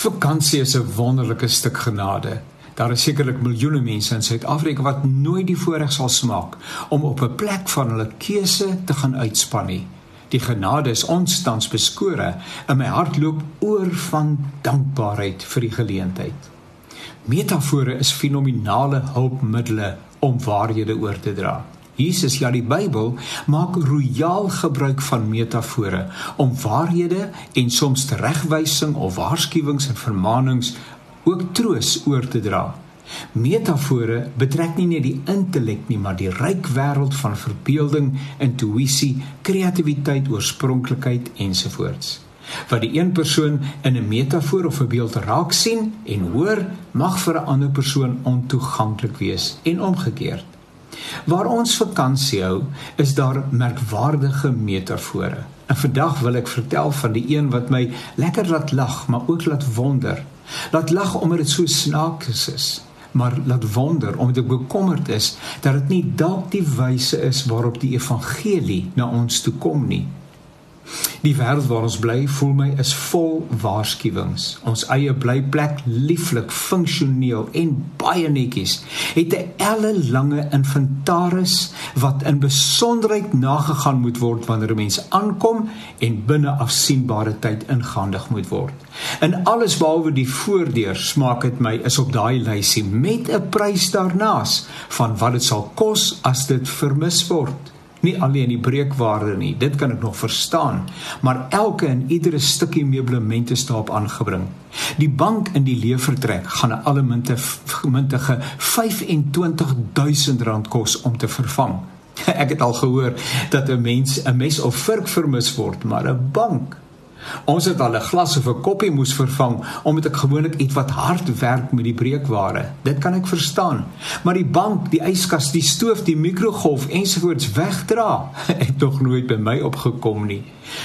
Vakansie is 'n wonderlike stuk genade. Daar is sekerlik miljoene mense in Suid-Afrika wat nooit die voorreg sal smaak om op 'n plek van hulle keuse te gaan uitspan nie. Die genade is ons tans beskore en my hart loop oor van dankbaarheid vir die geleentheid. Metafore is fenominale hulpmiddels om waarhede oor te dra. Jesus ja die Bybel maak royaal gebruik van metafore om waarhede en soms teregwysing of waarskuwings en vermaanings ook troos oor te dra. Metafore betrek nie net die intellek nie, maar die ryk wêreld van verbeelding, intuïsie, kreatiwiteit, oorspronklikheid ensovoorts. Wat die een persoon in 'n metafoor of 'n beeld raak sien en hoor, mag vir 'n ander persoon ontoeganklik wees en omgekeerd. Waar ons vakansie hou, is daar merkwaardige metafore. En vandag wil ek vertel van die een wat my lekker laat lag, maar ook laat wonder. Laat lag omdat dit so snaaks is, maar laat wonder omdat ek bekommerd is dat dit nie dalk die wyse is waarop die evangelie na ons toe kom nie. Die wêreld waar ons bly, voel my is vol waarskuwings. Ons eie blyplek, lieflik, funksioneel en baie netjies, het 'n ellelange inventaris wat in besonderheid nagegaan moet word wanneer 'n mens aankom en binne afsienbare tyd ingehandig moet word. En alles behalwe die voordeur smaak dit my is op daai lysie met 'n prys daarnaas van wat dit sal kos as dit vermis word nie alleen die breekwaarde nie dit kan ek nog verstaan maar elke en iedere stukkie meublement is daarop aangebring. Die bank in die leefvertrek gaan 'n allemente gemintige 25000 rand kos om te vervang. Ek het al gehoor dat 'n mens 'n mes of vurk vermis word maar 'n bank Ons het al 'n glas of 'n koppie moes vervang omdat ek gewoonlik iets wat hard werk met die breekware. Dit kan ek verstaan. Maar die bank, die yskas, die stoof, die mikrogolf ensovoorts wegdra, het tog nooit by my opgekom nie.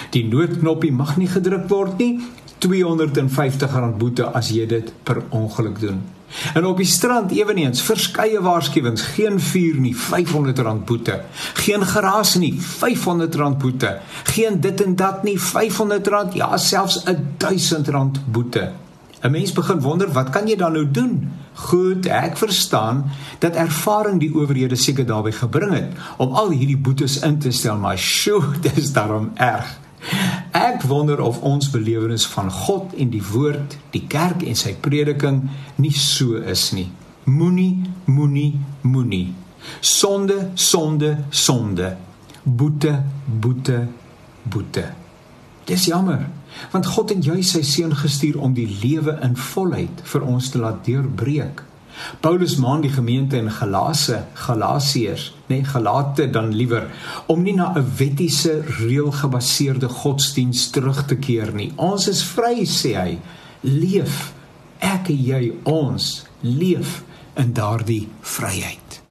Die noodknoppie mag nie gedruk word nie. R250 boete as jy dit per ongeluk doen. En op die strand ewenigs verskeie waarskuwings, geen vuur nie, R500 boete. Geen geraas nie, R500 boete. Geen dit en dat nie, R500, ja, selfs R1000 boete. 'n Mens begin wonder, wat kan jy dan nou doen? Goed, ek verstaan dat ervaring die owerhede seker daarbey gebring het om al hierdie boetes in te stel, maar sjoe, dit is daarom erg. Ek wonder of ons belewenis van God en die woord, die kerk en sy prediking nie so is nie. Moenie, moenie, moenie. Sonde, sonde, sonde. Boete, boete, boete. Dis jammer, want God het juis sy seun gestuur om die lewe in volheid vir ons te laat deurbreek. Paulus maan die gemeente in Galase, Galasiërs, nee Galate dan liewer om nie na 'n wettiese reëlgebaseerde godsdiens terug te keer nie. Ons is vry sê hy. Leef ek en jy ons leef in daardie vryheid.